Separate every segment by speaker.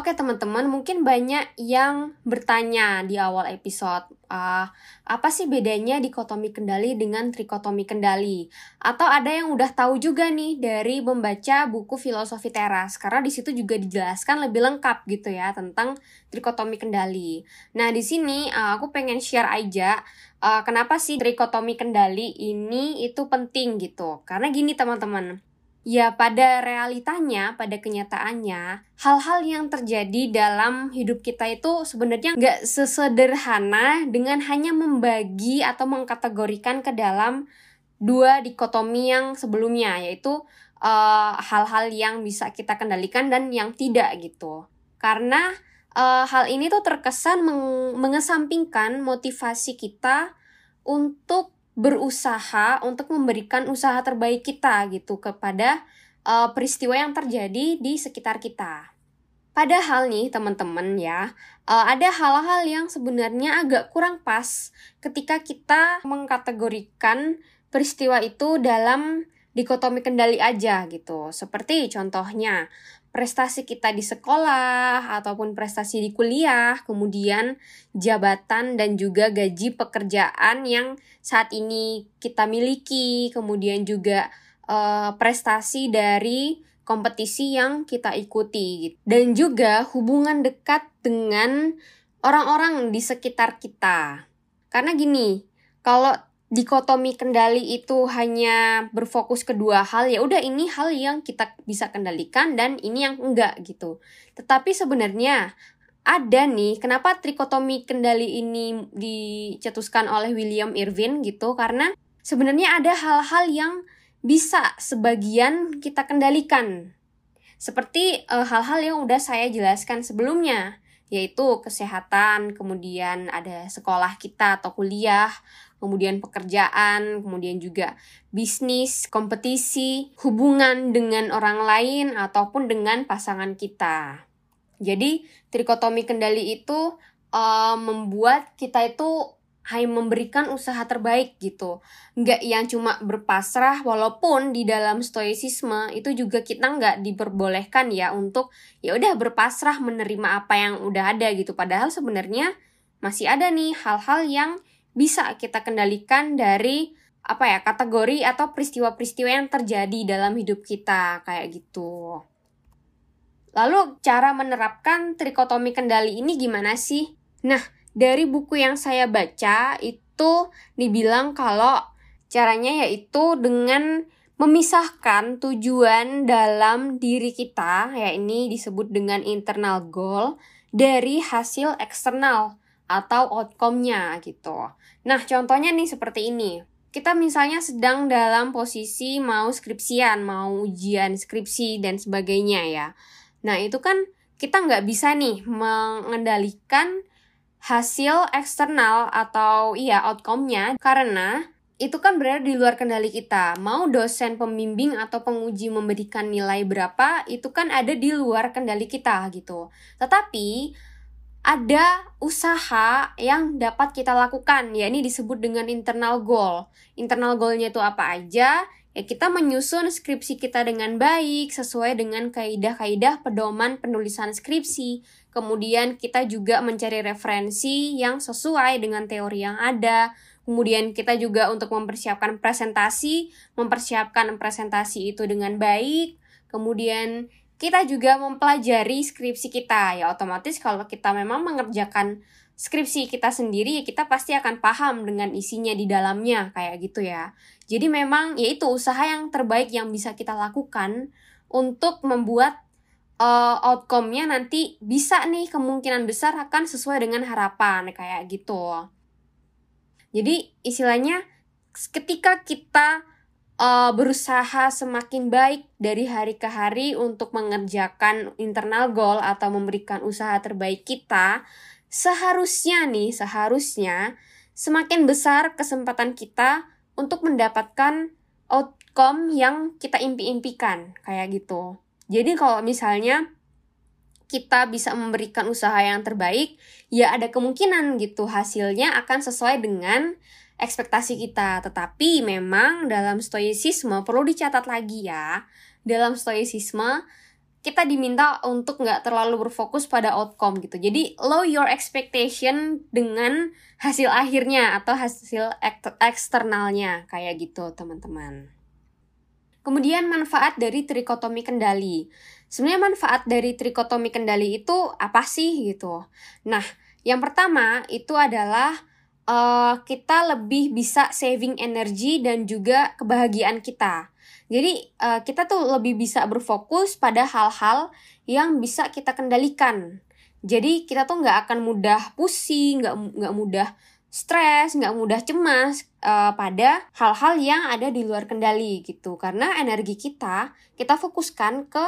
Speaker 1: Oke teman-teman, mungkin banyak yang bertanya di awal episode, uh, apa sih bedanya dikotomi kendali dengan trikotomi kendali? Atau ada yang udah tahu juga nih dari membaca buku filosofi teras, karena di situ juga dijelaskan lebih lengkap gitu ya tentang trikotomi kendali. Nah di sini uh, aku pengen share aja uh, kenapa sih trikotomi kendali ini itu penting gitu. Karena gini teman-teman, Ya, pada realitanya, pada kenyataannya, hal-hal yang terjadi dalam hidup kita itu sebenarnya nggak sesederhana dengan hanya membagi atau mengkategorikan ke dalam dua dikotomi yang sebelumnya, yaitu eh, hal-hal uh, yang bisa kita kendalikan dan yang tidak gitu. Karena uh, hal ini tuh terkesan meng mengesampingkan motivasi kita untuk berusaha untuk memberikan usaha terbaik kita gitu kepada uh, peristiwa yang terjadi di sekitar kita. Padahal nih teman-teman ya, uh, ada hal-hal yang sebenarnya agak kurang pas ketika kita mengkategorikan peristiwa itu dalam dikotomi kendali aja gitu. Seperti contohnya, prestasi kita di sekolah ataupun prestasi di kuliah, kemudian jabatan dan juga gaji pekerjaan yang saat ini kita miliki, kemudian juga uh, prestasi dari kompetisi yang kita ikuti dan juga hubungan dekat dengan orang-orang di sekitar kita. Karena gini, kalau dikotomi kendali itu hanya berfokus kedua hal ya udah ini hal yang kita bisa kendalikan dan ini yang enggak gitu. Tetapi sebenarnya ada nih kenapa trikotomi kendali ini dicetuskan oleh William Irwin gitu karena sebenarnya ada hal-hal yang bisa sebagian kita kendalikan. Seperti eh, hal-hal yang udah saya jelaskan sebelumnya yaitu kesehatan, kemudian ada sekolah kita atau kuliah, kemudian pekerjaan, kemudian juga bisnis, kompetisi, hubungan dengan orang lain, ataupun dengan pasangan kita. Jadi, trikotomi kendali itu uh, membuat kita itu hanya memberikan usaha terbaik gitu. Nggak yang cuma berpasrah, walaupun di dalam stoicisme itu juga kita nggak diperbolehkan ya untuk ya udah berpasrah menerima apa yang udah ada gitu. Padahal sebenarnya masih ada nih hal-hal yang bisa kita kendalikan dari apa ya kategori atau peristiwa-peristiwa yang terjadi dalam hidup kita kayak gitu. Lalu cara menerapkan trikotomi kendali ini gimana sih? Nah, dari buku yang saya baca itu dibilang kalau caranya yaitu dengan memisahkan tujuan dalam diri kita, ya ini disebut dengan internal goal, dari hasil eksternal atau outcome-nya gitu. Nah, contohnya nih seperti ini. Kita misalnya sedang dalam posisi mau skripsian, mau ujian skripsi dan sebagainya ya. Nah, itu kan kita nggak bisa nih mengendalikan hasil eksternal atau iya outcome-nya karena itu kan berada di luar kendali kita. Mau dosen pembimbing atau penguji memberikan nilai berapa, itu kan ada di luar kendali kita gitu. Tetapi ada usaha yang dapat kita lakukan, ya ini disebut dengan internal goal. Internal goalnya itu apa aja? Ya kita menyusun skripsi kita dengan baik sesuai dengan kaidah-kaidah pedoman penulisan skripsi. Kemudian kita juga mencari referensi yang sesuai dengan teori yang ada. Kemudian kita juga untuk mempersiapkan presentasi, mempersiapkan presentasi itu dengan baik. Kemudian kita juga mempelajari skripsi kita ya otomatis kalau kita memang mengerjakan skripsi kita sendiri ya kita pasti akan paham dengan isinya di dalamnya kayak gitu ya. Jadi memang ya itu usaha yang terbaik yang bisa kita lakukan untuk membuat uh, outcome-nya nanti bisa nih kemungkinan besar akan sesuai dengan harapan kayak gitu. Jadi istilahnya ketika kita uh, berusaha semakin baik dari hari ke hari untuk mengerjakan internal goal atau memberikan usaha terbaik kita, seharusnya nih, seharusnya semakin besar kesempatan kita untuk mendapatkan outcome yang kita impi-impikan, kayak gitu. Jadi kalau misalnya kita bisa memberikan usaha yang terbaik, ya ada kemungkinan gitu hasilnya akan sesuai dengan ekspektasi kita. Tetapi memang dalam stoicisme perlu dicatat lagi ya. Dalam stoicisme kita diminta untuk nggak terlalu berfokus pada outcome gitu. Jadi low your expectation dengan hasil akhirnya atau hasil eksternalnya kayak gitu teman-teman. Kemudian manfaat dari trikotomi kendali. Sebenarnya manfaat dari trikotomi kendali itu apa sih gitu? Nah, yang pertama itu adalah uh, kita lebih bisa saving energi dan juga kebahagiaan kita. Jadi uh, kita tuh lebih bisa berfokus pada hal-hal yang bisa kita kendalikan. Jadi kita tuh nggak akan mudah pusing, nggak nggak mudah stres, nggak mudah cemas uh, pada hal-hal yang ada di luar kendali gitu. Karena energi kita kita fokuskan ke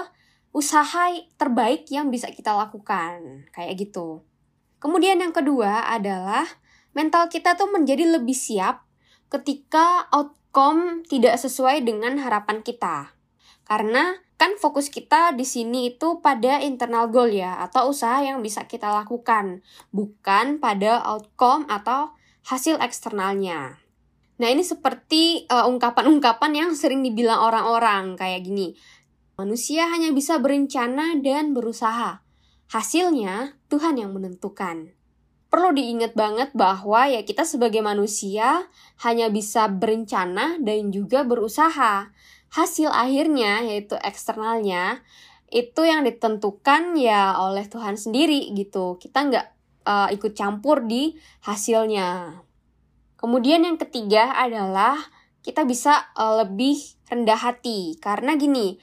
Speaker 1: usaha terbaik yang bisa kita lakukan kayak gitu. Kemudian yang kedua adalah mental kita tuh menjadi lebih siap ketika out outcome tidak sesuai dengan harapan kita. Karena kan fokus kita di sini itu pada internal goal ya atau usaha yang bisa kita lakukan, bukan pada outcome atau hasil eksternalnya. Nah, ini seperti uh, ungkapan-ungkapan yang sering dibilang orang-orang kayak gini. Manusia hanya bisa berencana dan berusaha. Hasilnya Tuhan yang menentukan perlu diingat banget bahwa ya kita sebagai manusia hanya bisa berencana dan juga berusaha. Hasil akhirnya yaitu eksternalnya itu yang ditentukan ya oleh Tuhan sendiri gitu. Kita nggak uh, ikut campur di hasilnya. Kemudian yang ketiga adalah kita bisa uh, lebih rendah hati karena gini,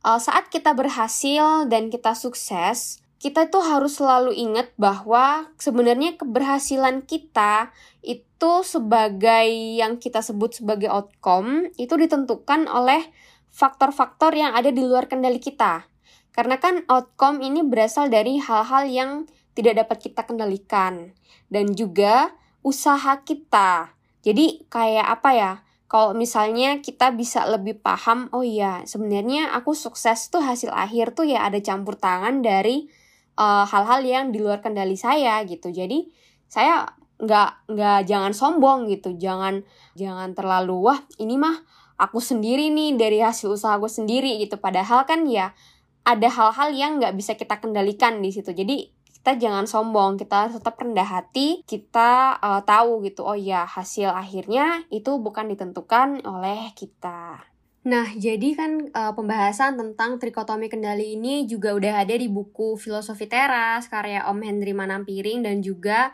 Speaker 1: uh, saat kita berhasil dan kita sukses, kita itu harus selalu ingat bahwa sebenarnya keberhasilan kita itu sebagai yang kita sebut sebagai outcome itu ditentukan oleh faktor-faktor yang ada di luar kendali kita. Karena kan outcome ini berasal dari hal-hal yang tidak dapat kita kendalikan dan juga usaha kita. Jadi kayak apa ya? Kalau misalnya kita bisa lebih paham, oh iya, sebenarnya aku sukses tuh hasil akhir tuh ya ada campur tangan dari hal-hal uh, yang di luar kendali saya gitu. Jadi saya nggak nggak jangan sombong gitu. Jangan jangan terlalu wah ini mah aku sendiri nih dari hasil usaha aku sendiri gitu. Padahal kan ya ada hal-hal yang nggak bisa kita kendalikan di situ. Jadi kita jangan sombong. Kita tetap rendah hati. Kita uh, tahu gitu oh ya hasil akhirnya itu bukan ditentukan oleh kita Nah, jadi kan uh, pembahasan tentang trikotomi kendali ini juga udah ada di buku Filosofi Teras karya Om Hendri Manampiring dan juga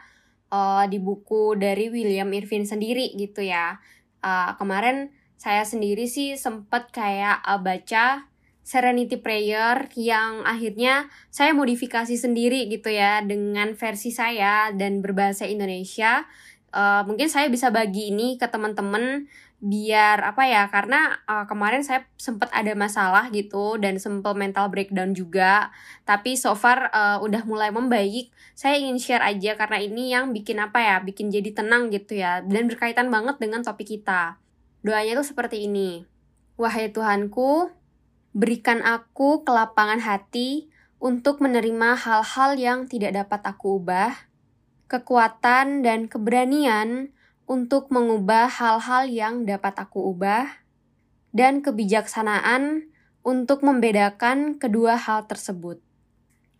Speaker 1: uh, di buku dari William Irvin sendiri gitu ya. Uh, kemarin saya sendiri sih sempet kayak uh, baca Serenity Prayer yang akhirnya saya modifikasi sendiri gitu ya dengan versi saya dan berbahasa Indonesia. Uh, mungkin saya bisa bagi ini ke teman-teman biar apa ya karena uh, kemarin saya sempat ada masalah gitu dan sempat mental breakdown juga. Tapi so far uh, udah mulai membaik. Saya ingin share aja karena ini yang bikin apa ya bikin jadi tenang gitu ya dan berkaitan banget dengan topik kita. Doanya tuh seperti ini. Wahai Tuhanku berikan aku kelapangan hati untuk menerima hal-hal yang tidak dapat aku ubah kekuatan dan keberanian untuk mengubah hal-hal yang dapat aku ubah, dan kebijaksanaan untuk membedakan kedua hal tersebut.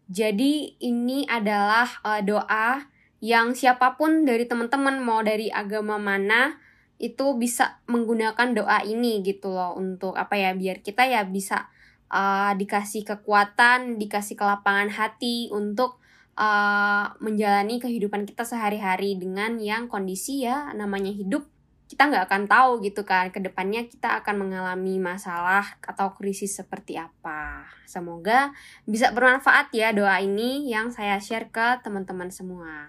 Speaker 1: Jadi, ini adalah uh, doa yang siapa pun dari teman-teman, mau dari agama mana, itu bisa menggunakan doa ini gitu loh untuk apa ya biar kita ya bisa uh, dikasih kekuatan, dikasih kelapangan hati untuk uh, menjalani kehidupan kita sehari-hari dengan yang kondisi ya namanya hidup kita nggak akan tahu gitu kan. Ke depannya kita akan mengalami masalah atau krisis seperti apa. Semoga bisa bermanfaat ya doa ini yang saya share ke teman-teman semua.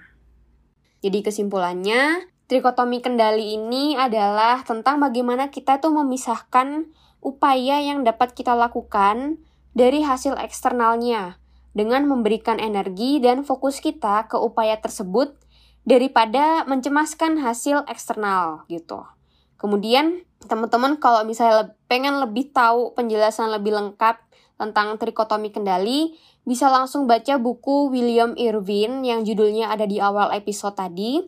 Speaker 1: Jadi kesimpulannya trikotomi kendali ini adalah tentang bagaimana kita tuh memisahkan upaya yang dapat kita lakukan dari hasil eksternalnya dengan memberikan energi dan fokus kita ke upaya tersebut daripada mencemaskan hasil eksternal gitu. Kemudian teman-teman kalau misalnya pengen lebih tahu penjelasan lebih lengkap tentang trikotomi kendali, bisa langsung baca buku William Irwin yang judulnya ada di awal episode tadi,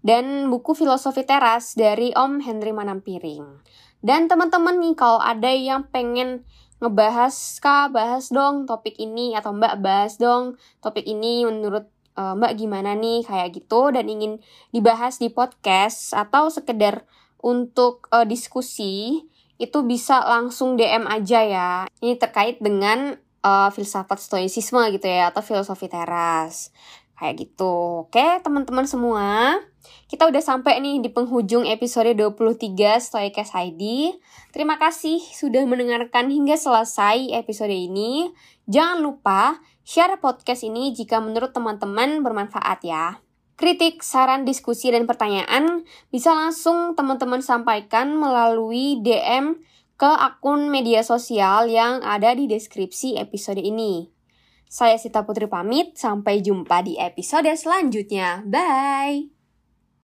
Speaker 1: dan buku Filosofi Teras dari Om Henry Manampiring. Dan teman-teman nih kalau ada yang pengen ngebahas kak bahas dong topik ini atau mbak bahas dong topik ini menurut uh, mbak gimana nih? Kayak gitu dan ingin dibahas di podcast atau sekedar untuk uh, diskusi itu bisa langsung DM aja ya. Ini terkait dengan uh, filsafat stoicisme gitu ya atau filosofi teras kayak gitu oke teman-teman semua kita udah sampai nih di penghujung episode 23 Stoikes ID. Terima kasih sudah mendengarkan hingga selesai episode ini. Jangan lupa share podcast ini jika menurut teman-teman bermanfaat ya. Kritik, saran, diskusi, dan pertanyaan bisa langsung teman-teman sampaikan melalui DM ke akun media sosial yang ada di deskripsi episode ini. Saya Sita Putri pamit, sampai jumpa di episode selanjutnya. Bye!